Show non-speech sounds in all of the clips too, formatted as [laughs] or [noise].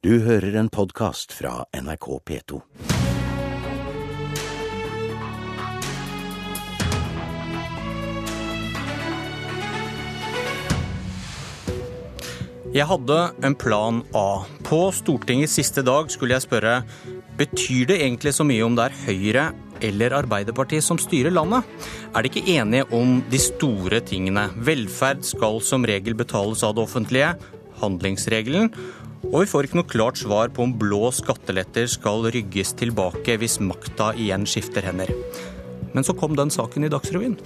Du hører en podkast fra NRK P2. Jeg hadde en plan A. På Stortingets siste dag skulle jeg spørre betyr det egentlig så mye om det er Høyre eller Arbeiderpartiet som styrer landet? Er de ikke enige om de store tingene? Velferd skal som regel betales av det offentlige. Handlingsregelen. Og vi får ikke noe klart svar på om blå skatteletter skal rygges tilbake hvis makta igjen skifter hender. Men så kom den saken i Dagsrevyen.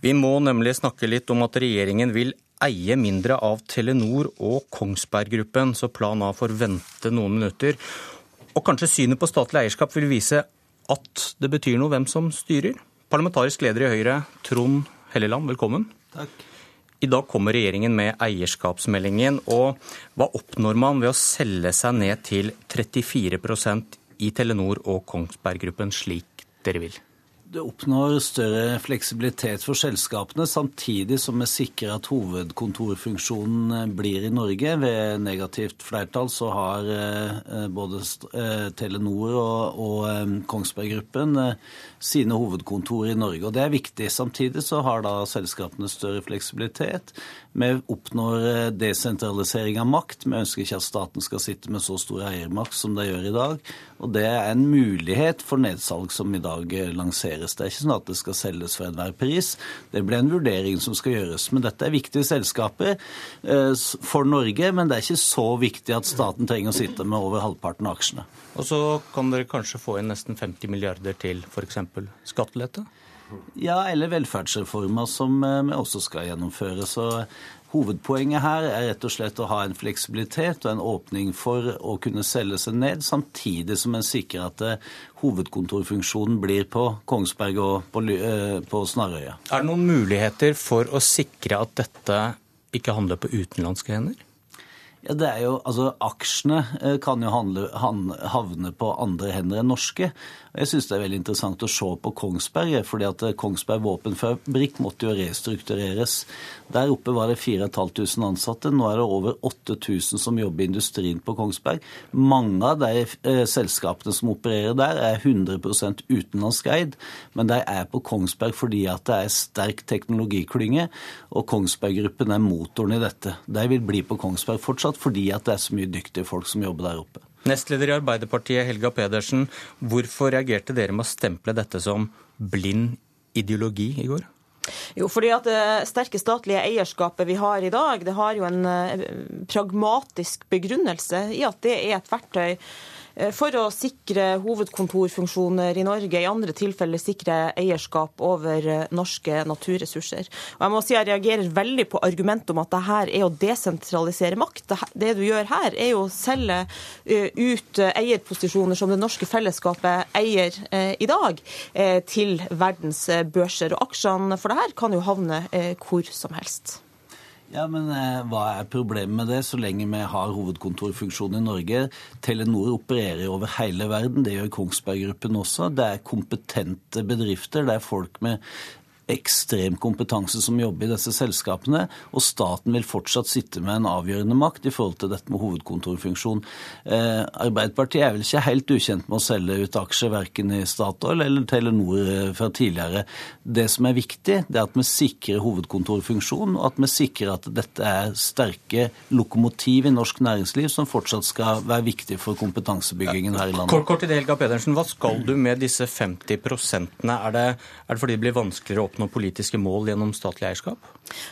Vi må nemlig snakke litt om at regjeringen vil eie mindre av Telenor og Kongsberg Gruppen, så plan A får vente noen minutter. Og kanskje synet på statlig eierskap vil vise at det betyr noe hvem som styrer. Parlamentarisk leder i Høyre, Trond Helleland, velkommen. Takk. I dag kommer regjeringen med eierskapsmeldingen. og Hva oppnår man ved å selge seg ned til 34% i Telenor og Kongsberg Gruppen, slik dere vil? Det oppnår større fleksibilitet for selskapene, samtidig som vi sikrer at hovedkontorfunksjonen blir i Norge. Ved negativt flertall så har eh, både eh, Telenor og, og eh, Kongsberg Gruppen sine hovedkontor i Norge. og Det er viktig. Samtidig så har da selskapene større fleksibilitet. Vi oppnår desentralisering av makt. Vi ønsker ikke at staten skal sitte med så stor eiermakt som de gjør i dag. Og det er en mulighet for nedsalg som i dag lanseres. Det er ikke sånn at det skal selges for enhver pris. Det blir en vurdering som skal gjøres. Men dette er viktige selskaper for Norge, men det er ikke så viktig at staten trenger å sitte med over halvparten av aksjene. Og så kan dere kanskje få inn nesten 50 milliarder til f.eks. skattelette? Ja, eller velferdsreformer som vi også skal gjennomføre. Så Hovedpoenget her er rett og slett å ha en fleksibilitet og en åpning for å kunne selge seg ned, samtidig som en sikrer at hovedkontorfunksjonen blir på Kongsberg og på, på Snarøya. Er det noen muligheter for å sikre at dette ikke handler på utenlandske hender? Ja, det er jo, altså Aksjene kan jo handle, havne på andre hender enn norske. Jeg syns det er veldig interessant å se på Kongsberg, fordi at Kongsberg våpenfabrikk måtte jo restruktureres. Der oppe var det 4500 ansatte. Nå er det over 8000 som jobber i industrien på Kongsberg. Mange av de eh, selskapene som opererer der, er 100% utenlandskeid, men de er på Kongsberg fordi at det er sterk teknologiklynge, og Kongsberg Gruppen er motoren i dette. De vil bli på Kongsberg fortsatt fordi at det er så mye dyktige folk som jobber der oppe. Nestleder i Arbeiderpartiet, Helga Pedersen. Hvorfor reagerte dere med å stemple dette som blind ideologi i går? Jo, fordi at Det sterke statlige eierskapet vi har i dag, det har jo en eh, pragmatisk begrunnelse i at det er et verktøy for å sikre hovedkontorfunksjoner i Norge, i andre tilfeller sikre eierskap over eh, norske naturressurser. Og jeg må si jeg reagerer veldig på argumentet om at dette er å desentralisere makt. Det du gjør her, er jo å selge eh, ut eierposisjoner som det norske fellesskapet eier i dag, til verdens børser. Og aksjene for det her kan jo havne hvor som helst. Ja, men eh, Hva er problemet med det, så lenge vi har hovedkontorfunksjon i Norge? Telenor opererer over hele verden, det gjør Kongsberg Gruppen også. Det er kompetente bedrifter, det er folk med ekstrem kompetanse som jobber i disse selskapene, og staten vil fortsatt sitte med en avgjørende makt i forhold til dette med hovedkontorfunksjon. Eh, Arbeiderpartiet er vel ikke helt ukjent med å selge ut aksjer verken i Statoil eller Telenor eh, fra tidligere. Det som er viktig, det er at vi sikrer hovedkontorfunksjon, og at vi sikrer at dette er sterke lokomotiv i norsk næringsliv som fortsatt skal være viktig for kompetansebyggingen her i landet. Kort, kort til det, Helga Pedersen. Hva skal du med disse 50% er det, er det fordi det blir vanskeligere å oppnå oppnå politiske mål gjennom statlig eierskap?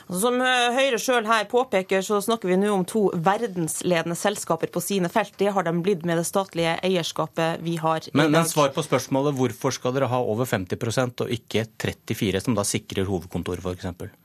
Altså, som eh, Høyre sjøl her påpeker, så snakker vi nå om to verdensledende selskaper på sine felt. Det har de blitt med det statlige eierskapet vi har i men, dag. Men svar på spørsmålet hvorfor skal dere ha over 50% og ikke 34 som da sikrer hovedkontoret, f.eks.?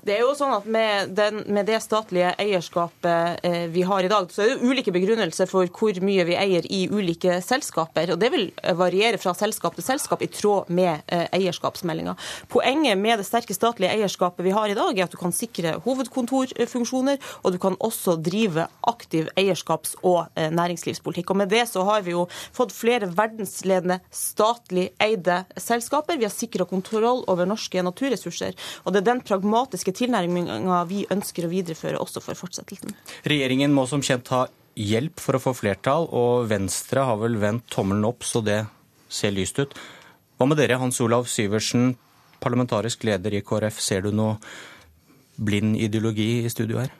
Det er jo sånn at med, den, med, det statlige eierskapet eh, vi har i dag, så er det ulike begrunnelser for hvor mye vi eier i ulike selskaper. og Det vil variere fra selskap til selskap i tråd med eh, eierskapsmeldinga. Poenget med det sterke statlige eierskapet vi har i dag, er at du kan sikre hovedkontorfunksjoner, og du kan også drive aktiv eierskaps- og eh, næringslivspolitikk. Og Med det så har vi jo fått flere verdensledende statlig eide selskaper. Vi har sikra kontroll over norske naturressurser. og det er den pragmatiske pragmatiske tilnærminga vi ønsker å videreføre også for fortsettelsen. Regjeringen må som kjent ha hjelp for å få flertall, og Venstre har vel vendt tommelen opp, så det ser lyst ut. Hva med dere, Hans Olav Syversen, parlamentarisk leder i KrF. Ser du noe blind ideologi i studio her?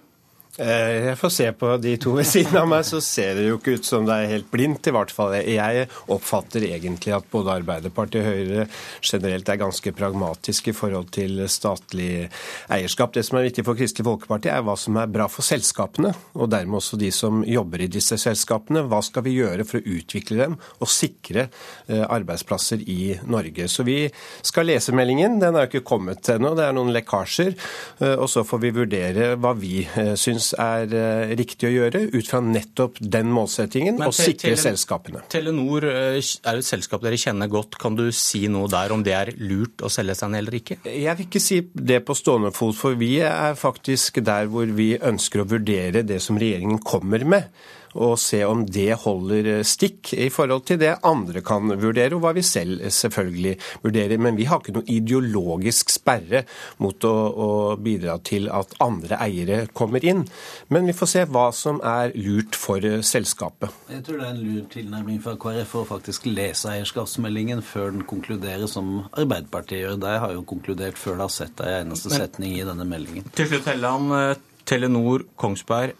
Eh, jeg får se på de to ved siden av meg, så ser det jo ikke ut som det er helt blindt. i hvert fall. Jeg oppfatter egentlig at både Arbeiderpartiet og Høyre generelt er ganske pragmatiske i forhold til statlig eierskap. Det som er viktig for Kristelig Folkeparti, er hva som er bra for selskapene, og dermed også de som jobber i disse selskapene. Hva skal vi gjøre for å utvikle dem og sikre eh, arbeidsplasser i Norge? Så vi skal lese meldingen. Den er jo ikke kommet ennå, det er noen lekkasjer. Eh, og så får vi vurdere hva vi syns syns er eh, riktig å gjøre, ut fra nettopp den målsettingen, å sikre selskapene. Telenor eh, er et selskap dere kjenner godt. Kan du si noe der om det er lurt å selge seg ned eller ikke? Jeg vil ikke si det på stående fot, for vi er faktisk der hvor vi ønsker å vurdere det som regjeringen kommer med og se om det holder stikk i forhold til det andre kan vurdere, og hva vi selv selvfølgelig vurderer. Men vi har ikke noe ideologisk sperre mot å, å bidra til at andre eiere kommer inn. Men vi får se hva som er lurt for selskapet. Jeg tror det er en lur tilnærming fra KrF å faktisk lese eierskapsmeldingen før den konkluderer som Arbeiderpartiet gjør. De har jo konkludert før de har sett ei eneste setning i denne meldingen. Til slutt, Helland. Eh, Telenor, Kongsberg.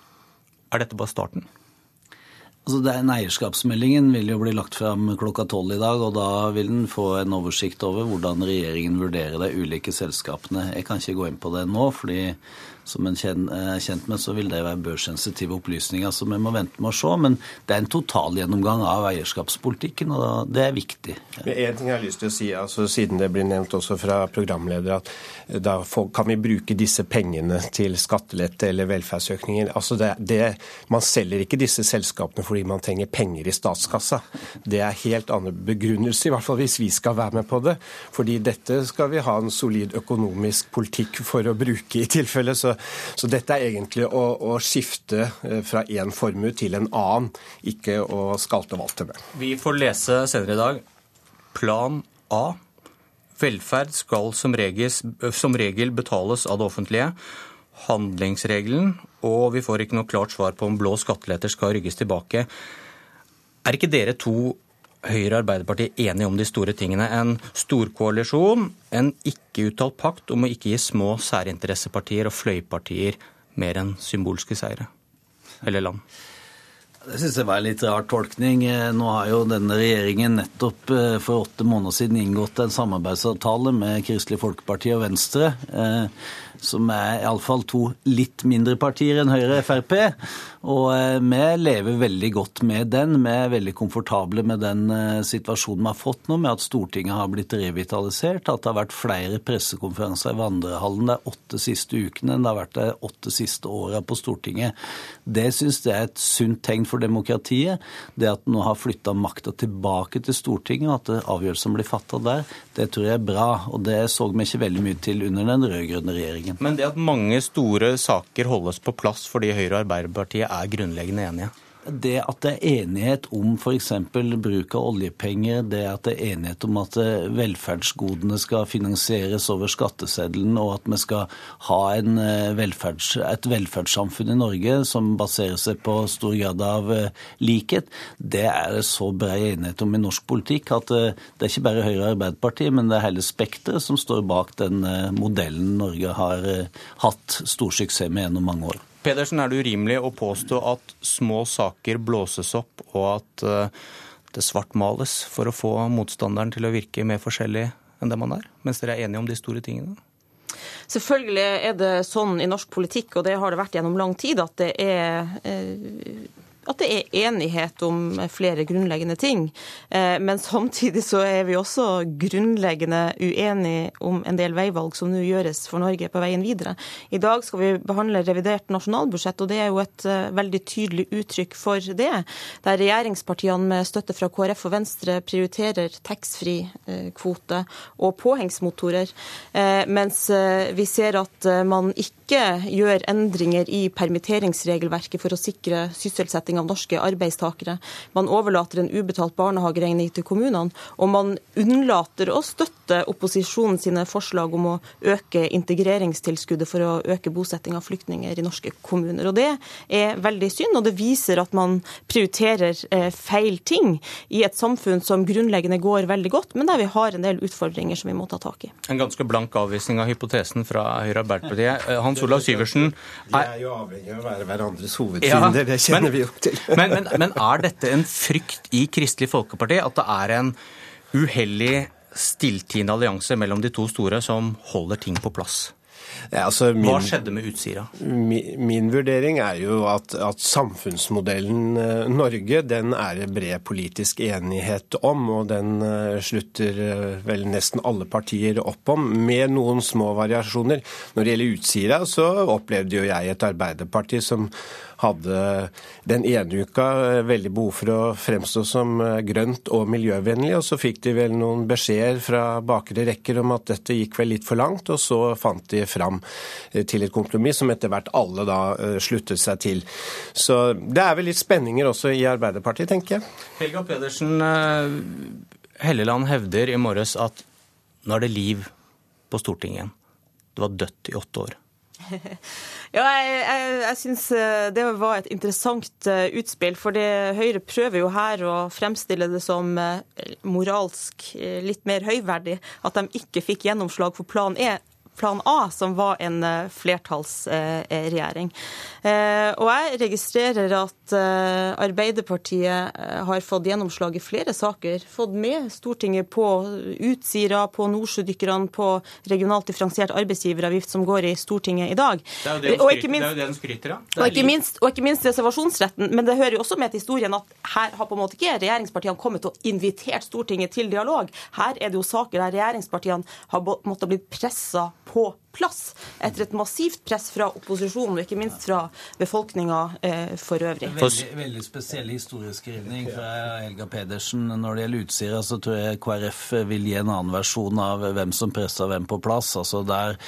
Er dette bare starten? Altså den Eierskapsmeldingen vil jo bli lagt fram klokka tolv i dag, og da vil den få en oversikt over hvordan regjeringen vurderer de ulike selskapene. Jeg kan ikke gå inn på det nå, fordi som en er kjent med, så vil det være børssensitive opplysninger. Så vi må vente med å se. Men det er en totalgjennomgang av eierskapspolitikken, og det er viktig. En ting jeg har lyst til å si, altså, siden det blir nevnt også fra programleder, at da kan vi bruke disse pengene til skattelette eller velferdsøkninger. Altså det, det, man selger ikke disse selskapene fordi man trenger penger i statskassa. Det er helt annen begrunnelse, i hvert fall hvis vi skal være med på det. Fordi dette skal vi ha en solid økonomisk politikk for å bruke i tilfelle. Så så dette er egentlig å, å skifte eh, fra én formue til en annen, ikke å skalte valte med. Vi får lese senere i dag Plan A. Velferd skal som regel, som regel betales av det offentlige. Handlingsregelen, og vi får ikke noe klart svar på om blå skatteletter skal rygges tilbake. Er ikke dere to Høyre og Arbeiderpartiet enige om de store tingene. En storkoalisjon, en ikke-uttalt pakt om å ikke gi små særinteressepartier og fløypartier mer enn symbolske seire eller land. Det synes jeg var en litt rar tolkning. Nå har jo denne regjeringen nettopp eh, for åtte måneder siden inngått en samarbeidsavtale med Kristelig Folkeparti og Venstre. Eh, som er iallfall to litt mindre partier enn Høyre og Frp. Og eh, vi lever veldig godt med den. Vi er veldig komfortable med den eh, situasjonen vi har fått nå, med at Stortinget har blitt revitalisert, at det har vært flere pressekonferanser i vandrehallen de åtte siste ukene enn det har vært de åtte siste åra på Stortinget. Det syns jeg er et sunt tegn for demokratiet. Det at en nå har flytta makta tilbake til Stortinget, og at avgjørelsen blir fatta der, det tror jeg er bra. Og det så vi ikke veldig mye til under den rød-grønne regjeringen. Men det at mange store saker holdes på plass fordi Høyre og Arbeiderpartiet er grunnleggende enige? Det at det er enighet om f.eks. bruk av oljepenger, det at det er enighet om at eh, velferdsgodene skal finansieres over skatteseddelen, og at vi skal ha eh, velferds, et velferdssamfunn i Norge som baserer seg på stor grad av eh, likhet, det er det så bred enighet om i norsk politikk at det er ikke bare Høyre og Arbeiderpartiet, men det er hele spekteret som står bak den modellen Norge har hatt stor suksess med gjennom mange år. Pedersen, er det urimelig å påstå at små saker blåses opp, og at eh, det svartmales for å få motstanderen til å virke mer forskjellig enn det man er, mens dere er enige om de store tingene? Selvfølgelig er det sånn i norsk politikk, og det har det vært gjennom lang tid, at det er eh, at det er enighet om flere grunnleggende ting. Eh, men samtidig så er vi også grunnleggende uenige om en del veivalg som nå gjøres for Norge på veien videre. I dag skal vi behandle revidert nasjonalbudsjett, og det er jo et eh, veldig tydelig uttrykk for det. Der regjeringspartiene med støtte fra KrF og Venstre prioriterer taxfree-kvote og påhengsmotorer, eh, mens vi ser at man ikke gjør endringer i permitteringsregelverket for å sikre sysselsetting av norske arbeidstakere. Man overlater en ubetalt barnehageregning til kommunene, og man unnlater å støtte opposisjonen sine forslag om å øke integreringstilskuddet for å øke bosetting av flyktninger i norske kommuner. Og Det er veldig synd, og det viser at man prioriterer eh, feil ting i et samfunn som grunnleggende går veldig godt, men der vi har en del utfordringer som vi må ta tak i. En ganske blank avvisning av hypotesen fra Høyre Arbeiderpartiet. Eh, Hans Olav Syversen Vi er jo avhengig av å være hverandres hovedfiender, ja, det kjenner men, vi jo til. [laughs] men, men, men er dette en frykt i Kristelig Folkeparti, at det er en uheldig stilltiende allianse mellom de to store som holder ting på plass? Ja, altså min, Hva skjedde med Utsira? Min, min vurdering er jo at, at, samfunnsmodellen eh, Norge den er bred politisk enighet om, og den uh, slutter uh, vel nesten alle partier opp om, med noen små variasjoner. Når det gjelder Utsira, så opplevde jo jeg et Arbeiderparti som hadde den ene uka eh, veldig behov for å fremstå som eh, grønt og miljøvennlig, og så fikk de vel noen beskjeder fra bakre rekker om at dette gikk vel litt for langt, og så fant de fram eh, til et kompromiss som etter hvert alle da sluttet seg til. Så det er vel litt spenninger også i Arbeiderpartiet, tenker jeg. Helga Pedersen, Helleland hevder i morges at nå er det liv på Stortinget igjen. Det var dødt i åtte år. [laughs] Ja, jeg, jeg, jeg syns eh, det var et interessant eh, utspill. For Høyre prøver jo her å fremstille det som eh, moralsk litt mer høyverdig at de ikke fikk gjennomslag for plan E plan A, som var en eh, flertallsregjering. Eh, og jeg registrerer at eh, Arbeiderpartiet har fått gjennomslag i flere saker. Fått med Stortinget på Utsira, på Nordsjødykkerne, på regionalt differensiert arbeidsgiveravgift som går i Stortinget i dag. Det er jo det de skryter av. Og ikke, minst, og ikke minst reservasjonsretten. Men det hører jo også med til historien at her har på en måte ikke regjeringspartiene kommet og invitert Stortinget til dialog. Her er det jo saker der regjeringspartiene har måttet blitt pressa på plass etter et massivt press fra opposisjonen, og ikke minst fra befolkninga eh, for øvrig. Veldig, veldig spesiell historieskrivning fra Helga Pedersen. Når det gjelder Utsira, så tror jeg KrF vil gi en annen versjon av hvem som pressa hvem på plass. Altså der,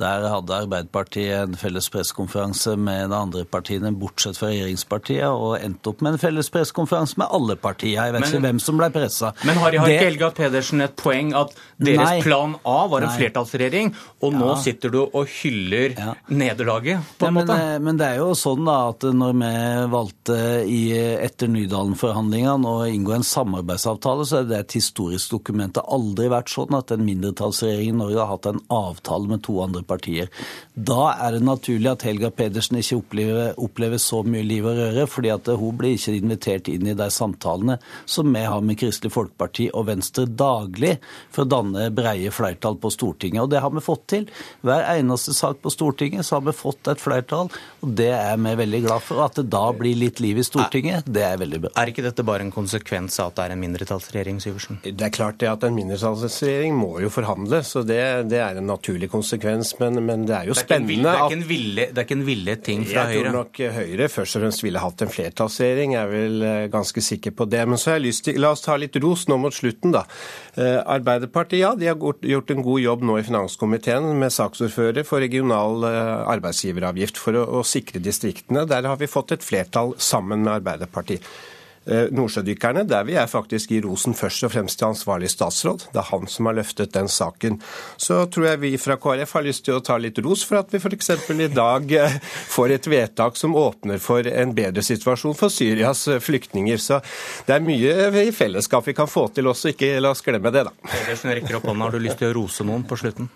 der hadde Arbeiderpartiet en felles pressekonferanse med de andre partiene, bortsett fra regjeringspartiet, og endte opp med en felles pressekonferanse med alle partiene. Jeg vet ikke hvem som ble pressa. Men har, har ikke Helga Pedersen et poeng at deres nei, plan A var en nei, flertallsregjering, og nå ja sitter du og hyller ja. nederlaget, på en ja, måte. Men, men, det er jo sånn da at når vi valgte i, etter Nydalen-forhandlingene å inngå en samarbeidsavtale, så er det et historisk dokument. Det har aldri vært sånn at en mindretallsregjering i Norge har hatt en avtale med to andre partier. Da er det naturlig at Helga Pedersen ikke opplever, opplever så mye liv og røre, fordi at hun blir ikke invitert inn i de samtalene som vi har med Kristelig Folkeparti og Venstre daglig for å danne breie flertall på Stortinget. Og det har vi fått til. Hver eneste sak på Stortinget så har vi fått et flertall, og det er vi veldig glad for. At det da blir litt liv i Stortinget, det er veldig bra. Er ikke dette bare en konsekvens av at det er en mindretallsregjering, Syversen? Det er klart det at en mindretallsregjering må jo forhandle, så det, det er en naturlig konsekvens. Men, men det er jo spennende det er, ville, det er ikke en ville ting fra Høyre? Jeg tror nok Høyre først og fremst ville hatt en flertallsregjering, jeg er vel eh, ganske sikker på det. Men så har jeg lyst til, la oss ta litt ros nå mot slutten, da. Eh, Arbeiderpartiet ja, de har gjort en god jobb nå i finanskomiteen med saken saksordfører for regional eh, arbeidsgiveravgift for å, å sikre distriktene. Der har vi fått et flertall sammen med Arbeiderpartiet. Eh, nordsjødykkerne, der vil jeg faktisk gi rosen først og fremst til ansvarlig statsråd. Det er han som har løftet den saken. Så tror jeg vi fra KrF har lyst til å ta litt ros for at vi f.eks. i dag eh, får et vedtak som åpner for en bedre situasjon for Syrias flyktninger. Så det er mye i fellesskap vi kan få til også, ikke la oss glemme det, da. Pedersen rekker opp hånda. Har du lyst til å rose noen på slutten?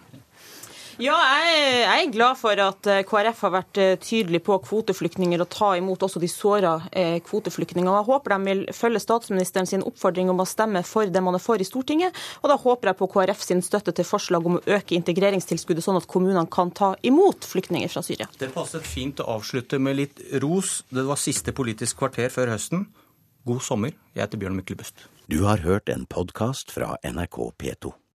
Ja, jeg, er glad for at eh, KrF har vært eh, tydelig på kvoteflyktninger og ta imot også de såra eh, kvoteflyktningene. Jeg håper de vil følge statsministeren sin oppfordring om å stemme for det man er for i Stortinget. Og da håper jeg på KrF sin støtte til forslag om å øke integreringstilskuddet, sånn at kommunene kan ta imot flyktninger fra Syria. Det passet fint å avslutte med litt ros. Det var siste Politisk kvarter før høsten. God sommer. Jeg heter Bjørn Myklebust. Du har hørt en podkast fra NRK P2.